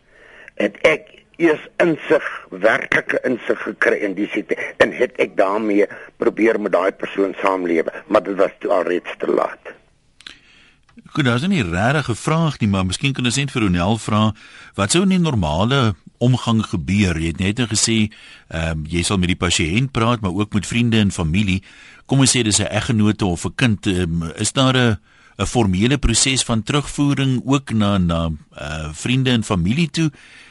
Speaker 4: het ek eers insig, werklike insig gekry in die siekte en het ek daarmee probeer met daai persoon saamlewe, maar dit was toe alreeds te laat.
Speaker 1: Goed, daar's nie regtig 'n vraag nie, maar miskien kan ons net vir Ronel vra wat sou in die normale omgang gebeur? Jy het net nou gesê, ehm um, jy sal met die pasiënt praat, maar ook met vriende en familie. Kom ons sê dis 'n eggenote of 'n kind, um, is daar 'n 'n formele proses van terugvoering ook na na uh vriende en familie toe?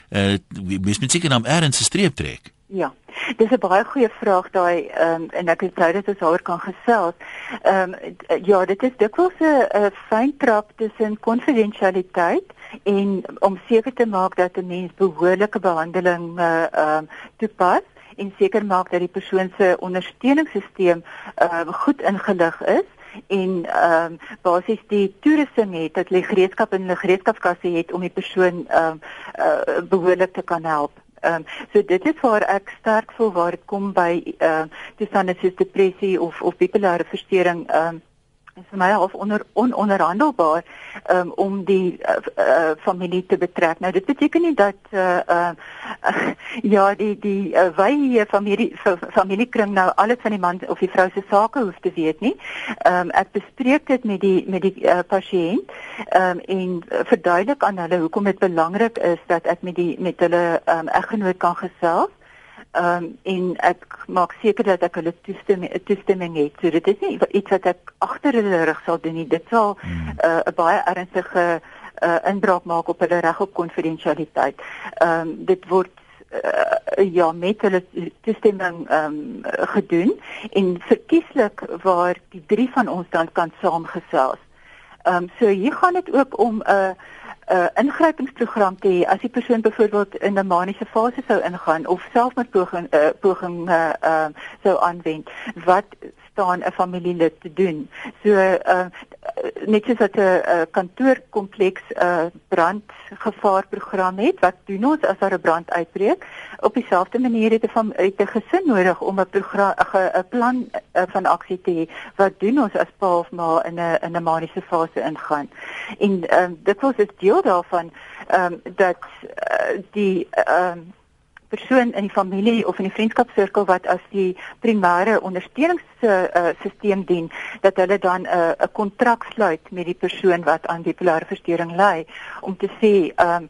Speaker 1: Uh mens moet seker na eers se streep trek.
Speaker 2: Ja. Dis 'n baie goeie vraag daai ehm um, en ek is bly dat ons oor kan gesels. Ehm um, ja, dit is dikwels 'n fyn trap tussen konfidensialiteit en om seker te maak dat 'n mens behoorlike behandeling uh ehm um, toepas en seker maak dat die persoon se ondersteuningssisteem ehm um, goed ingelig is en ehm um, basies die toerusting het dat hulle gereedskap in hulle gereedskapskasse het om die persoon ehm um, uh, behoorlik te kan help. Ehm um, so dit is waar ek sterk voel waar dit kom by ehm uh, toestande soos depressie of of bipolêre verstoring ehm um, is vir my half onder ononderhandelbaar um, om die uh, uh, familie te betrek. Nou dit beteken nie dat uh, uh, uh, ja die die uh, wy familie familiekring nou alles van die man of die vrou se sake hoef te weet nie. Um, ek bespreek dit met die met die uh, pasiënt um, en verduidelik aan hulle hoekom dit belangrik is dat ek met die met hulle um, eggenoot kan gesels Ehm um, en ek maak seker dat ek hulle toestemming toestemming het. So dit is nie iets wat ek agter hulle rug sal doen nie. Dit sal hmm. uh, 'n uh, baie ernstige uh, inbraak maak op hulle reg op konfidensialiteit. Ehm um, dit word uh, ja met hulle toestemming ehm um, gedoen en verkieslik waar die drie van ons dan kan saamgesels. Ehm um, so hier gaan dit ook om 'n uh, uh, ingrypingsprogram te hê as die persoon byvoorbeeld in 'n maniese fase sou ingaan of selfmoordpoging uh, poging uh, uh, sou aanwend wat staan 'n familielid te doen. So uh, net soos dat 'n uh, kantoorkompleks 'n uh, brandgevaarprogram het, wat doen ons as daar 'n brand uitbreek? Op dieselfde manier het 'n het 'n gesin nodig om 'n program 'n plan uh, van aksie te hê. Wat doen ons as pa of ma in 'n in 'n maniese fase ingaan? En ehm um, dit was 'n deel daarvan ehm um, dat uh, die ehm um, persoon in die familie of in die vriendskapsirkel wat as die primêre ondersteuningssisteem uh, dien dat hulle dan 'n uh, 'n kontrak sluit met die persoon wat aan bipolêre verstoring ly om te sê ehm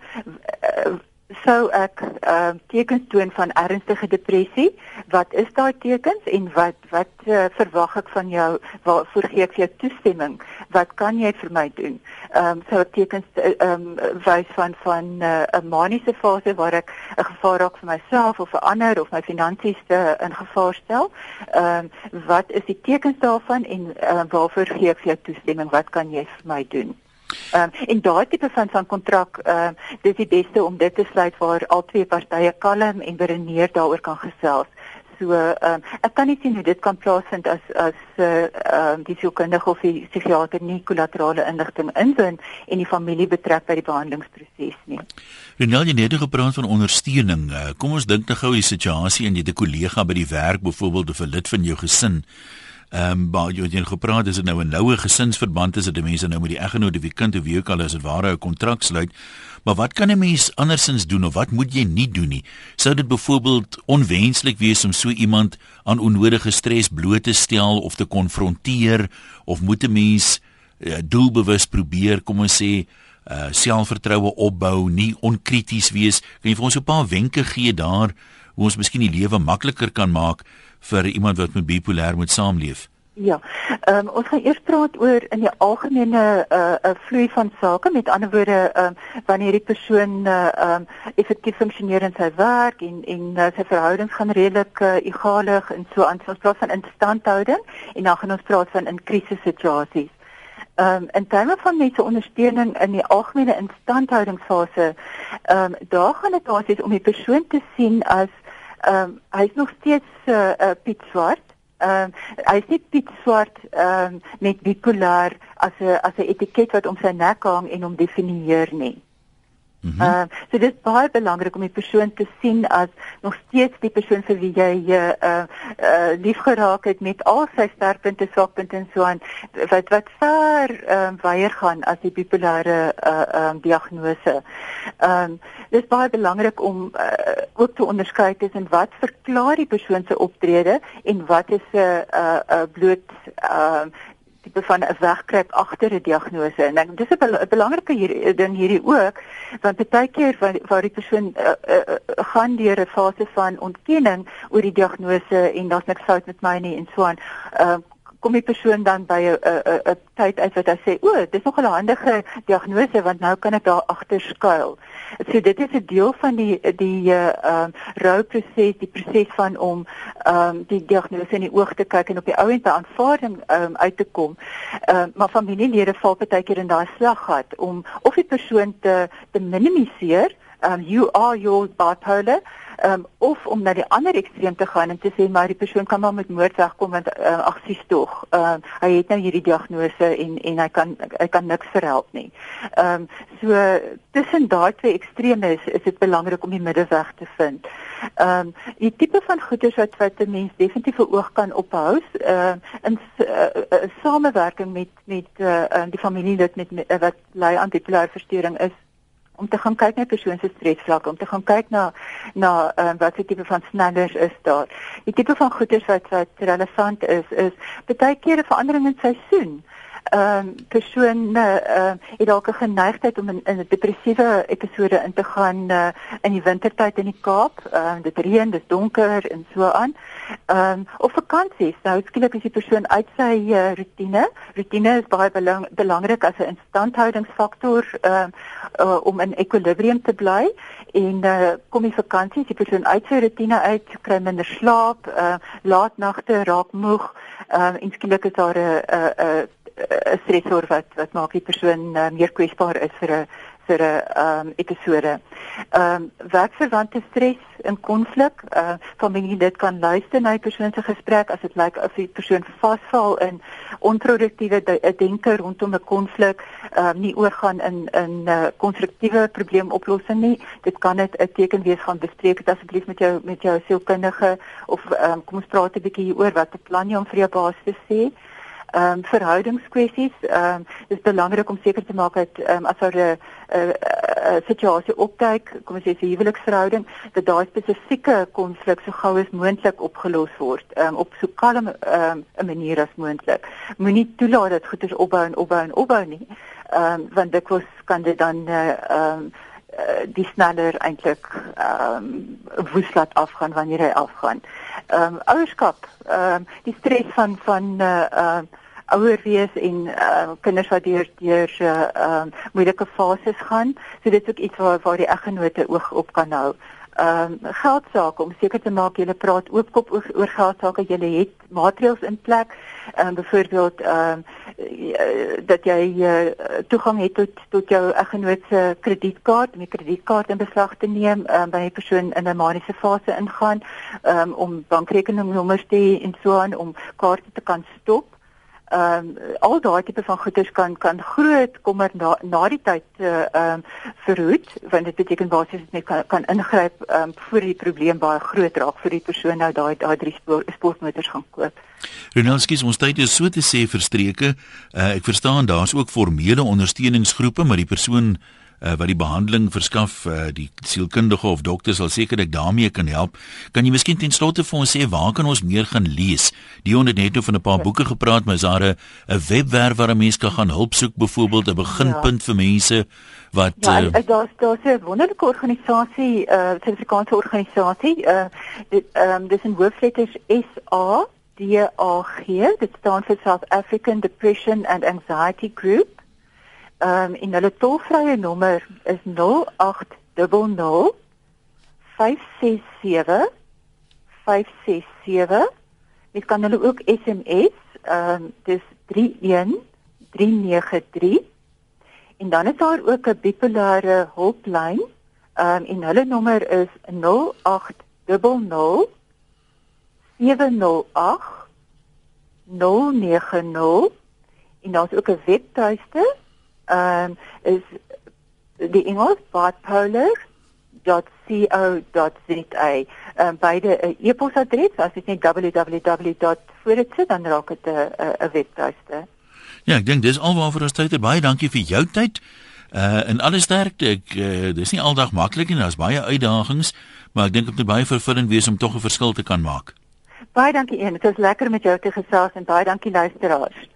Speaker 2: um, sou ek ehm uh, tekens toon van ernstige depressie. Wat is daai tekens en wat wat uh, verwag ek van jou? Waarvoor gee ek vir jou toestemming? Wat kan jy vir my doen? Ehm um, sou ek tekens eh, ehm um, wys van van eh, 'n uh, maniese fase waar ek 'n gevaar raak vir myself of vir ander of my finansies te in gevaar stel. Ehm um, wat is die tekens daarvan en uh, waarvoor gee ek vir jou toestemming? Wat kan jy vir my doen? Ehm um, en daai tipe van van kontrak ehm uh, dis die beste om dit te sluit waar al twee partye kalm en beredeneerd daaroor kan gesels. So ehm um, ek kan nie sien hoe dit kan plaasvind as as eh, ehm uh, die sielkundige of die psigiater nie kollaterale inligting inwin en die familie betrek by die behandelingsproses nie.
Speaker 1: Renel jy net gepraat van ondersteuning. Uh, kom ons dink nou gou die situasie en jy het 'n kollega by die werk byvoorbeeld of 'n lid van jou gesin Ehm um, jy het jy gepraat is dit nou 'n noue gesinsverband is dit die mense nou met die eggenoot of die kind of wie ook al as dit ware 'n kontrak sluit. Maar wat kan 'n mens andersins doen of wat moet jy nie doen nie? Sou dit byvoorbeeld onwenslik wees om so iemand aan onnodige stres bloot te stel of te konfronteer of moet 'n mens uh, doelbewus probeer kom ons sê uh, selfvertroue opbou, nie onkrities wees? Kan jy vir ons 'n paar wenke gee daar hoe ons miskien die lewe makliker kan maak? Vir iemand wat met bipolêr moet saamleef?
Speaker 2: Ja. Ehm um, ons gaan eers praat oor in die algemene 'n uh, uh, vloei van sake. Met ander woorde, ehm um, wanneer die persoon eh, uh, um, effektief funksioneer in sy werk en en uh, sy verhoudings gaan redelik uh, egalig en so aan. Ons praat van instandhouding en dan gaan ons praat van in krisissituasies. Ehm um, in terme van mense ondersteuning in die algemene instandhoudingsfase, ehm um, daar gaan dit basies om die persoon te sien as Ehm um, hy is nog steeds 'n uh, uh, Piet Swart. Ehm uh, hy is nie Piet Swart ehm um, met bipolêr as 'n as 'n etiket wat om sy nek hang en hom definieer nie. Ehm mm uh, so dit is baie belangrik om die persoon te sien as nog steeds die persoon vir wie jy uh uh, uh liefgeraak het met al sy sterkpunte, swakpunte en so aan wat wat ver ehm uh, weier gaan as die bipolêre uh ehm um, diagnose. Ehm um, dis baie belangrik om uh, ook te onderskei tussen wat verklaar die persoon se optrede en wat is 'n uh, uh, uh, bloot ehm uh, tipe van 'n wegkruip agter 'n diagnose. En ek dis 'n belangrike hier ding hierdie ook want baie keer waar, waar die persoon uh, uh, uh, gaan deur 'n fase van ontkenning oor die diagnose en daar's niks fout met my nie en so aan. Uh, kom die persoon dan by 'n 'n 'n tyd uit wat hy sê, "O, dis nog 'n handige diagnose want nou kan ek daar agter skuil." So dit is 'n deel van die die uh um, rouproses, die proses van om um die diagnose in die oog te kyk en op die ou end by aanvaarding um uit te kom. Um maar familielede val baie keer in daai slag gehad om of die persoon te te minimiseer, um you are your bipolar um, of om na die ander ekstreem te gaan en te sê maar die persoon kan maar met moord wegkom want uh, ag sies tog uh, hy het nou hierdie diagnose en en hy kan hy kan niks verhelp nie. Ehm um, so tussen daai twee ekstreme is, is dit belangrik om die middeweg te vind. Ehm um, die tipe van goeders wat wat 'n mens definitief vir oog kan ophou uh, in uh, uh, samewerking met met uh, die familielid met, met uh, wat ly aan bipolêre verstoring is om te gaan kyk na persoon se stresvlak, om te gaan kyk na na uh, wat se tipe van snellers is daar. Die tipe van goeders wat wat relevant is is baie keer 'n verandering in seisoen ehm um, persoon ehm uh, het dalk 'n geneigtheid om in 'n depressiewe episode in te gaan uh, in die wintertyd in die Kaap. Ehm uh, dit reën, dit donker en so aan. Ehm um, of vakansies. Nou skielik is die persoon uit sy uh, rotine. Rotine is baie belang, belangrik as 'n instandhoudingsfaktor ehm uh, uh, om in ekwilibrium te bly en uh, kom die vakansie, die persoon uit sy rotine uit, kry minder slaap, uh, laat nagte, raak moeg. Ehm um, en skielik is daar 'n 'n 'n 'n stresor wat wat maak die persoon uh, meer kwesbaar is vir 'n vir 'n um, episode. Ehm um, werkverwante stres in konflik, uh eh, familielid kan luister na die persoon se gesprek as dit lyk of die persoon vasval in onproduktiewe de denke rondom 'n konflik, ehm um, nie oorgaan in in 'n uh, konstruktiewe probleemoplossing nie. Dit kan dit 'n teken wees van bespreek dit asseblief met jou met jou sielkundige of ehm um, kom ons praat 'n bietjie hieroor wat 'n plan jy om vir jou baas te sê ehm um, verhoudingskwessies. Ehm um, dis belangrik om seker te maak dat ehm um, as daar 'n 'n situasie opduik, kom ons sê 'n huweliksverhouding, dat daai spesifieke konflik so gou as moontlik opgelos word, ehm um, op so kalm ehm um, 'n manier as moontlik. Moenie toelaat dat goeders opbou en opbou en opbou nie. Ehm um, want dit kan dit dan eh, ehm uh, um, die sneller eintlik ehm um, woes laat afgaan wanneer hy afgaan. Ehm um, ouerskap, ehm um, die stres van van eh uh, uh, ouer wees en uh, kinders wat deur deur uh, uh, moeilike fases gaan. So dit is ook iets waar waar die eggenote oog op kan hou. Ehm um, geldsaake om seker te maak jy praat oopkop oor, oor geldsaake, jy het maatreëls in plek. Ehm um, byvoorbeeld ehm um, dat jy uh, toegang het tot tot jou eggenoot se kredietkaart, om die kredietkaart in beslag te neem um, by 'n persoon in 'n maniese fase ingaan, um, om bankrekeningnommers te en so aan om kaarte te kan stop ehm um, al daai tipe van goederes kan kan groot kommer na, na die tyd ehm uh, um, verhoed want dit beteken basies net kan, kan ingryp ehm um, voor die probleem baie groot raak vir die persoon nou daai daai drie sportmotors gaan koop.
Speaker 1: Renelskies ons tyd is so te sê verstreke. Uh, ek verstaan daar's ook formele ondersteuningsgroepe maar die persoon uh, wat die behandeling verskaf, uh, die sielkundige of dokter sal sekerlik daarmee kan help. Kan jy miskien ten slotte vir ons sê waar kan ons meer gaan lees? Dion het net nou van 'n paar ja. boeke gepraat, maar is daar 'n webwerf waar 'n mens kan gaan hulp soek, byvoorbeeld 'n beginpunt ja. vir mense wat
Speaker 2: Ja, uh, daar's daar's 'n wonderlike organisasie, 'n uh, Suid-Afrikaanse organisasie, uh, dit ehm um, dis in hoofletters S A D A G. Dit staan vir South African Depression and Anxiety Group. Ehm um, en hulle tolvrye nommer is 0800 567 567. Jy kan hulle ook SMS, ehm um, dis 31393. En dan is daar ook 'n bipolêre hulplyn. Ehm um, en hulle nommer is 0800 708 090 en daar's ook 'n webtuiste um, is die Engels bipolar.co.za. Um, beide 'n uh, e-posadres, as dit net www.vooritsit dan raak dit 'n 'n webtuiste.
Speaker 1: Ja, ek dink dis alwaar vir ons tyd. Baie dankie vir jou tyd. Uh en alles sterkte. Ek uh, dis nie aldag maklik nie, daar's baie uitdagings, maar ek dink dit moet baie vervullend wees om tog 'n verskil te kan maak.
Speaker 2: Baie dankie een. Dit was lekker met jou te gesels en baie dankie luisteraars.